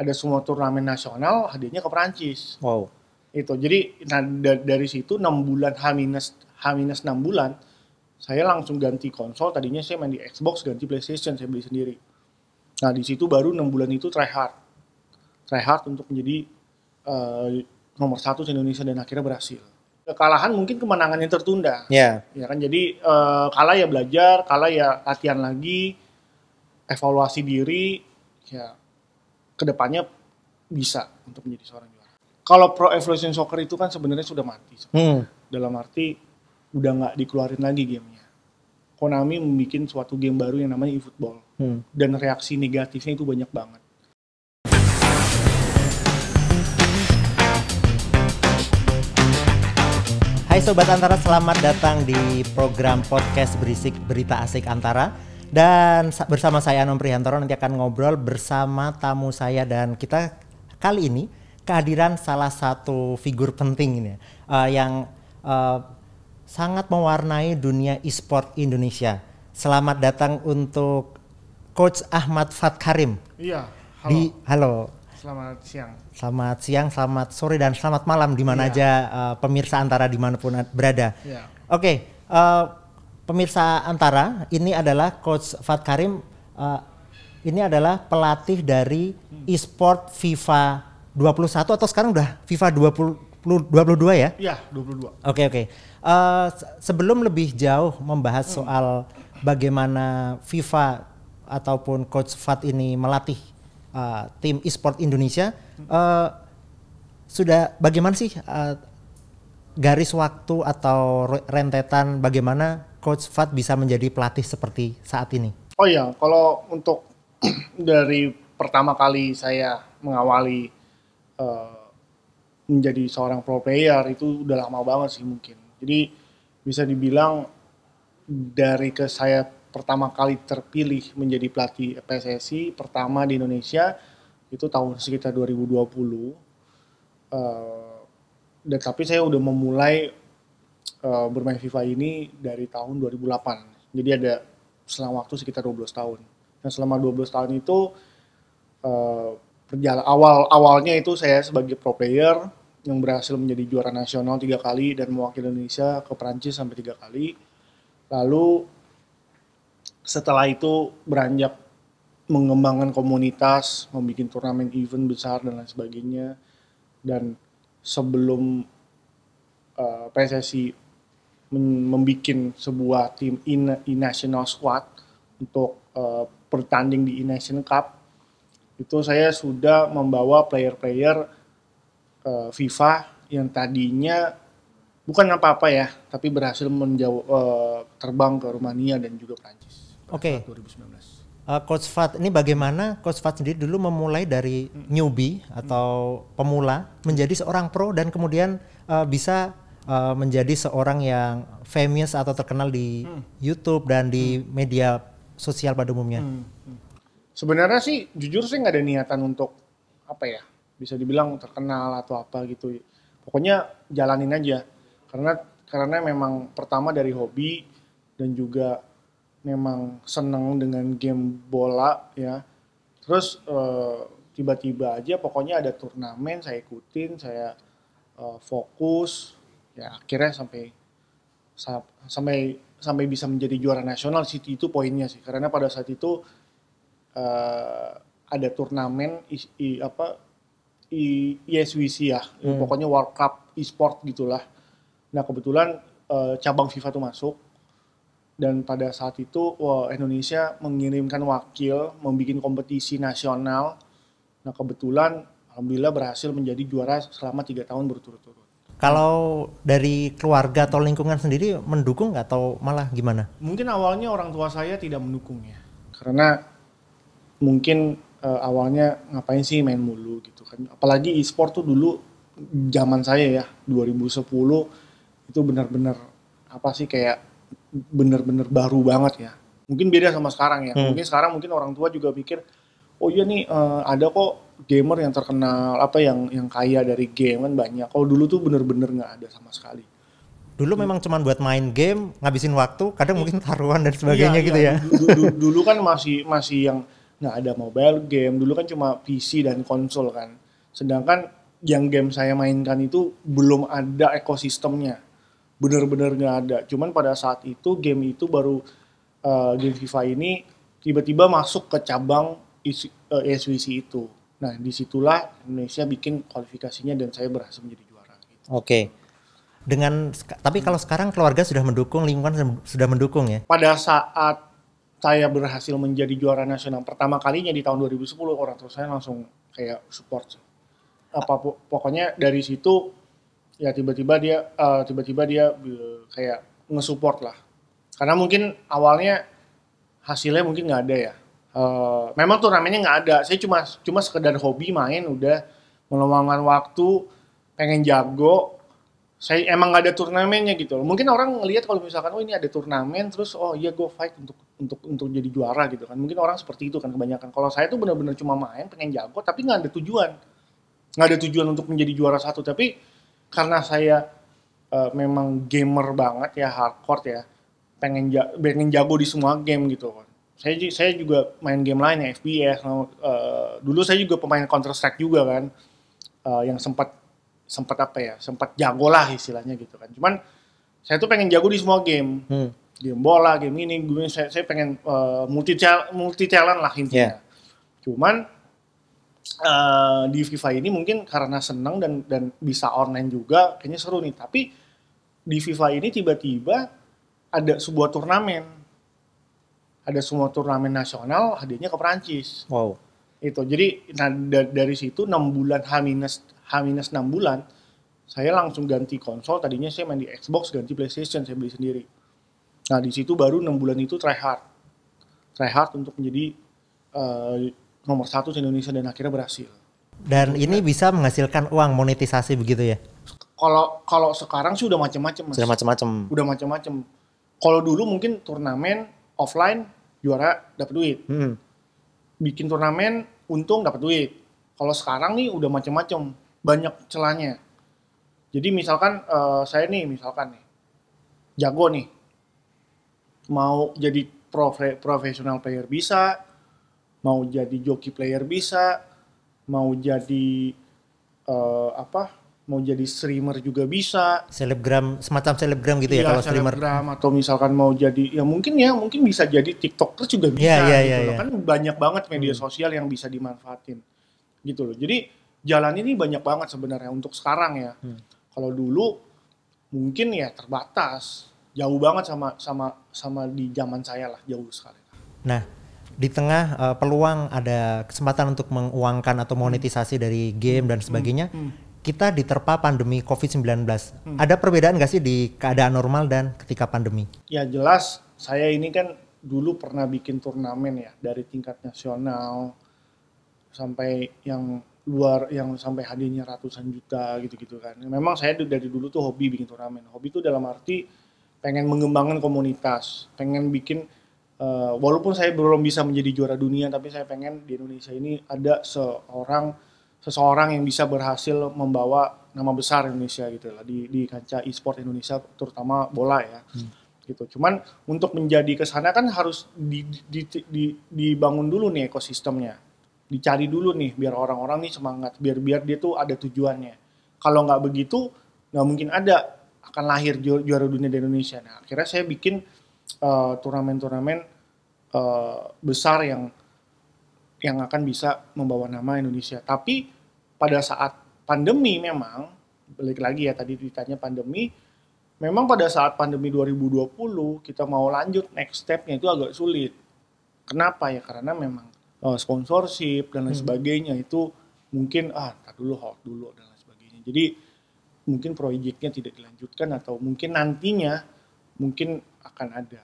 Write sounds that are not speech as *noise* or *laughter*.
ada semua turnamen nasional hadiahnya ke Perancis. Wow. itu jadi nah, da- dari situ enam bulan H minus H minus enam bulan saya langsung ganti konsol. Tadinya saya main di Xbox ganti PlayStation saya beli sendiri. Nah di situ baru enam bulan itu try hard try hard untuk menjadi eh, nomor satu di Indonesia dan akhirnya berhasil. Kekalahan mungkin kemenangan yang tertunda. Ya. ya kan jadi eh, kalah ya belajar kalah ya latihan lagi evaluasi diri ya ke depannya bisa untuk menjadi seorang juara kalau Pro Evolution Soccer itu kan sebenarnya sudah mati Hmm. dalam arti udah nggak dikeluarin lagi gamenya Konami membuat suatu game baru yang namanya eFootball Hmm. dan reaksi negatifnya itu banyak banget Hai Sobat Antara, selamat datang di program podcast berisik berita asik Antara. Dan sa- bersama saya Anom Prihantoro nanti akan ngobrol bersama tamu saya dan kita kali ini kehadiran salah satu figur penting ini eh, yang eh, sangat mewarnai dunia e-sport Indonesia. Selamat datang untuk Coach Ahmad Fatkarim. iya Di halo, selamat siang Selamat siang, selamat sore, dan selamat malam di mana Iya. aja uh, pemirsa antara di mana pun ad- berada. Iya. Oke, uh, pemirsa antara, ini adalah Coach Fat Karim. uh, ini adalah pelatih dari e-sport FIFA 21 atau sekarang udah FIFA 20, 22 ya? iya 22 Oke oke. Eh, se- sebelum lebih jauh membahas soal bagaimana FIFA ataupun Coach Fat ini melatih eh, tim e-sport Indonesia, eh, sudah bagaimana sih eh, garis waktu atau re- rentetan bagaimana Coach Fat bisa menjadi pelatih seperti saat ini? Oh iya, kalau untuk *clears throat* dari pertama kali saya mengawali eh, menjadi seorang pro player itu udah lama banget sih mungkin. Jadi bisa dibilang dari ke saya pertama kali terpilih menjadi pelatih PSSI pertama di Indonesia itu tahun sekitar 2020. Eh, dan tapi saya udah memulai eh, bermain FIFA ini dari tahun 2008. Jadi ada selang waktu sekitar 12 tahun. Dan selama 12 tahun itu eh, perjala- awal awalnya itu saya sebagai pro player yang berhasil menjadi juara nasional tiga kali dan mewakili Indonesia ke Perancis sampai tiga kali. Lalu setelah itu beranjak mengembangkan komunitas, membuat turnamen event besar dan lain sebagainya. Dan sebelum eh, PSSI membuat sebuah tim in, national squad untuk eh, bertanding di e-nation cup. Itu saya sudah membawa player-player eh, FIFA yang tadinya bukan apa-apa ya tapi berhasil menjauh eh, terbang ke Rumania dan juga Prancis Oke. saat 2019 Uh, Coach Fat, ini bagaimana Coach Fat sendiri dulu memulai dari newbie atau pemula menjadi seorang pro dan kemudian uh, bisa uh, menjadi seorang yang famous atau terkenal di YouTube dan di media sosial pada umumnya. Sebenarnya sih jujur sih nggak ada niatan untuk apa ya bisa dibilang terkenal atau apa gitu. Pokoknya jalanin aja karena karena memang pertama dari hobi dan juga memang seneng dengan game bola ya. Terus eh, tiba-tiba aja pokoknya ada turnamen saya ikutin saya eh, fokus ya akhirnya sampai sa- sampai sampai bisa menjadi juara nasional sih itu poinnya sih. Karena pada saat itu eh, ada turnamen i, i- apa i, ISWC ya. Pokoknya World Cup e-sport gitulah. Nah kebetulan eh, cabang FIFA tuh masuk. Dan pada saat itu wah, Indonesia mengirimkan wakil membuat kompetisi nasional. Nah kebetulan alhamdulillah berhasil menjadi juara selama tiga tahun berturut-turut Kalau dari keluarga atau lingkungan sendiri mendukung nggak atau malah gimana? Mungkin awalnya orang tua saya tidak mendukung ya. Karena mungkin eh, awalnya ngapain sih main mulu gitu kan. Apalagi e-sport tuh dulu zaman saya ya 2010 itu benar-benar apa sih kayak benar-benar baru banget ya. Mungkin beda sama sekarang ya. Mungkin sekarang mungkin orang tua juga pikir oh iya nih eh, ada kok gamer yang terkenal apa yang yang kaya dari game kan banyak. Kalau dulu tuh bener-bener nggak ada sama sekali. Dulu memang cuma buat main game, ngabisin waktu, kadang mungkin taruhan dan sebagainya Iya, gitu iya. ya. Du- du- du- *laughs* Dulu kan masih masih yang nggak ada mobile game. Dulu kan cuma PC dan konsol kan. Sedangkan yang game saya mainkan itu belum ada ekosistemnya. Bener-bener nggak ada. Cuman pada saat itu game itu baru uh, game FIFA ini tiba-tiba masuk ke cabang uh, SWC itu. Nah di situlah Indonesia bikin kualifikasinya dan saya berhasil menjadi juara. Gitu. Oke. Dengan tapi kalau sekarang keluarga sudah mendukung, lingkungan sudah mendukung ya. Pada saat saya berhasil menjadi juara nasional pertama kalinya di tahun 2010 orang tua saya langsung kayak support apa pokoknya dari situ ya tiba-tiba dia uh, tiba-tiba dia uh, kayak ngesupport lah karena mungkin awalnya hasilnya mungkin nggak ada ya uh, memang turnamennya nggak ada saya cuma cuma sekedar hobi main udah meluangkan waktu pengen jago saya emang nggak ada turnamennya gitu loh. Mungkin orang ngelihat kalau misalkan oh ini ada turnamen terus oh iya gue fight untuk untuk untuk jadi juara gitu kan. Mungkin orang seperti itu kan kebanyakan. Kalau saya tuh benar-benar cuma main pengen jago tapi nggak ada tujuan. Nggak ada tujuan untuk menjadi juara satu tapi karena saya uh, memang gamer banget ya hardcore ya pengen ja pengen jago di semua game gitu kan. Saya saya juga main game lain ya FPS. Uh, eh, dulu saya juga pemain Counter Strike juga kan. Uh, yang sempat sempat apa ya sempat jago lah istilahnya gitu kan cuman saya tuh pengen jago di semua game hmm. game bola game ini gue saya, saya pengen uh, multi multi talent lah intinya yeah. cuman uh, di FIFA ini mungkin karena senang dan dan bisa online juga kayaknya seru nih tapi di FIFA ini tiba-tiba ada sebuah turnamen ada semua turnamen nasional hadirnya ke Perancis wow itu jadi nah dari situ enam bulan H minus H-6 bulan, saya langsung ganti konsol. Tadinya saya main di Xbox, ganti PlayStation, saya beli sendiri. Nah, di situ baru 6 bulan itu try hard. Try hard untuk menjadi uh, nomor satu di Indonesia dan akhirnya berhasil. Dan ini bisa menghasilkan uang monetisasi begitu ya? Kalau kalau sekarang sih udah macam-macam Sudah macam-macam. Udah macam-macam. Kalau dulu mungkin turnamen offline juara dapat duit. Hmm. Bikin turnamen untung dapat duit. Kalau sekarang nih udah macam-macam banyak celahnya. Jadi misalkan uh, saya nih misalkan nih jago nih mau jadi profe profesional player bisa, mau jadi joki player bisa, mau jadi uh, apa? Mau jadi streamer juga bisa. Selebgram semacam selebgram gitu ya, ya kalau streamer. Selebgram atau misalkan mau jadi ya mungkin ya mungkin bisa jadi TikToker juga bisa ya, ya, gitu ya, loh. Ya. Kan banyak banget media hmm. sosial yang bisa dimanfaatin. Gitu loh. Jadi jalan ini banyak banget sebenarnya untuk sekarang ya. Hmm. Kalau dulu mungkin ya terbatas, jauh banget sama sama sama di zaman saya lah, jauh sekali. Nah, di tengah uh, peluang ada kesempatan untuk menguangkan atau monetisasi hmm. dari game dan sebagainya, hmm. Hmm. Kita diterpa pandemi COVID-19. Hmm. Ada perbedaan nggak sih di keadaan normal dan ketika pandemi? Ya jelas, saya ini kan dulu pernah bikin turnamen ya dari tingkat nasional sampai yang luar yang sampai hadirnya ratusan juta gitu-gitu kan. Memang saya dari dulu tuh hobi bikin turnamen. Hobi itu dalam arti pengen mengembangkan komunitas, pengen bikin uh, walaupun saya belum bisa menjadi juara dunia tapi saya pengen di Indonesia ini ada seorang seseorang yang bisa berhasil membawa nama besar Indonesia gitu lah di di kancah e-sport Indonesia terutama bola ya. Hmm. Gitu. Cuman untuk menjadi ke sana kan harus di, di, di, dibangun dulu nih ekosistemnya dicari dulu nih biar orang-orang nih semangat biar biar dia tuh ada tujuannya kalau nggak begitu nggak mungkin ada akan lahir ju juara dunia di Indonesia nah akhirnya saya bikin uh, turnamen-turnamen uh, besar yang yang akan bisa membawa nama Indonesia tapi pada saat pandemi memang balik lagi ya tadi ditanya pandemi memang pada saat pandemi 2020 kita mau lanjut next stepnya itu agak sulit kenapa ya karena memang uh, sponsorship dan lain hmm. sebagainya itu mungkin ah tak dulu hold dulu dan lain sebagainya. Jadi mungkin proyeknya tidak dilanjutkan atau mungkin nantinya mungkin akan ada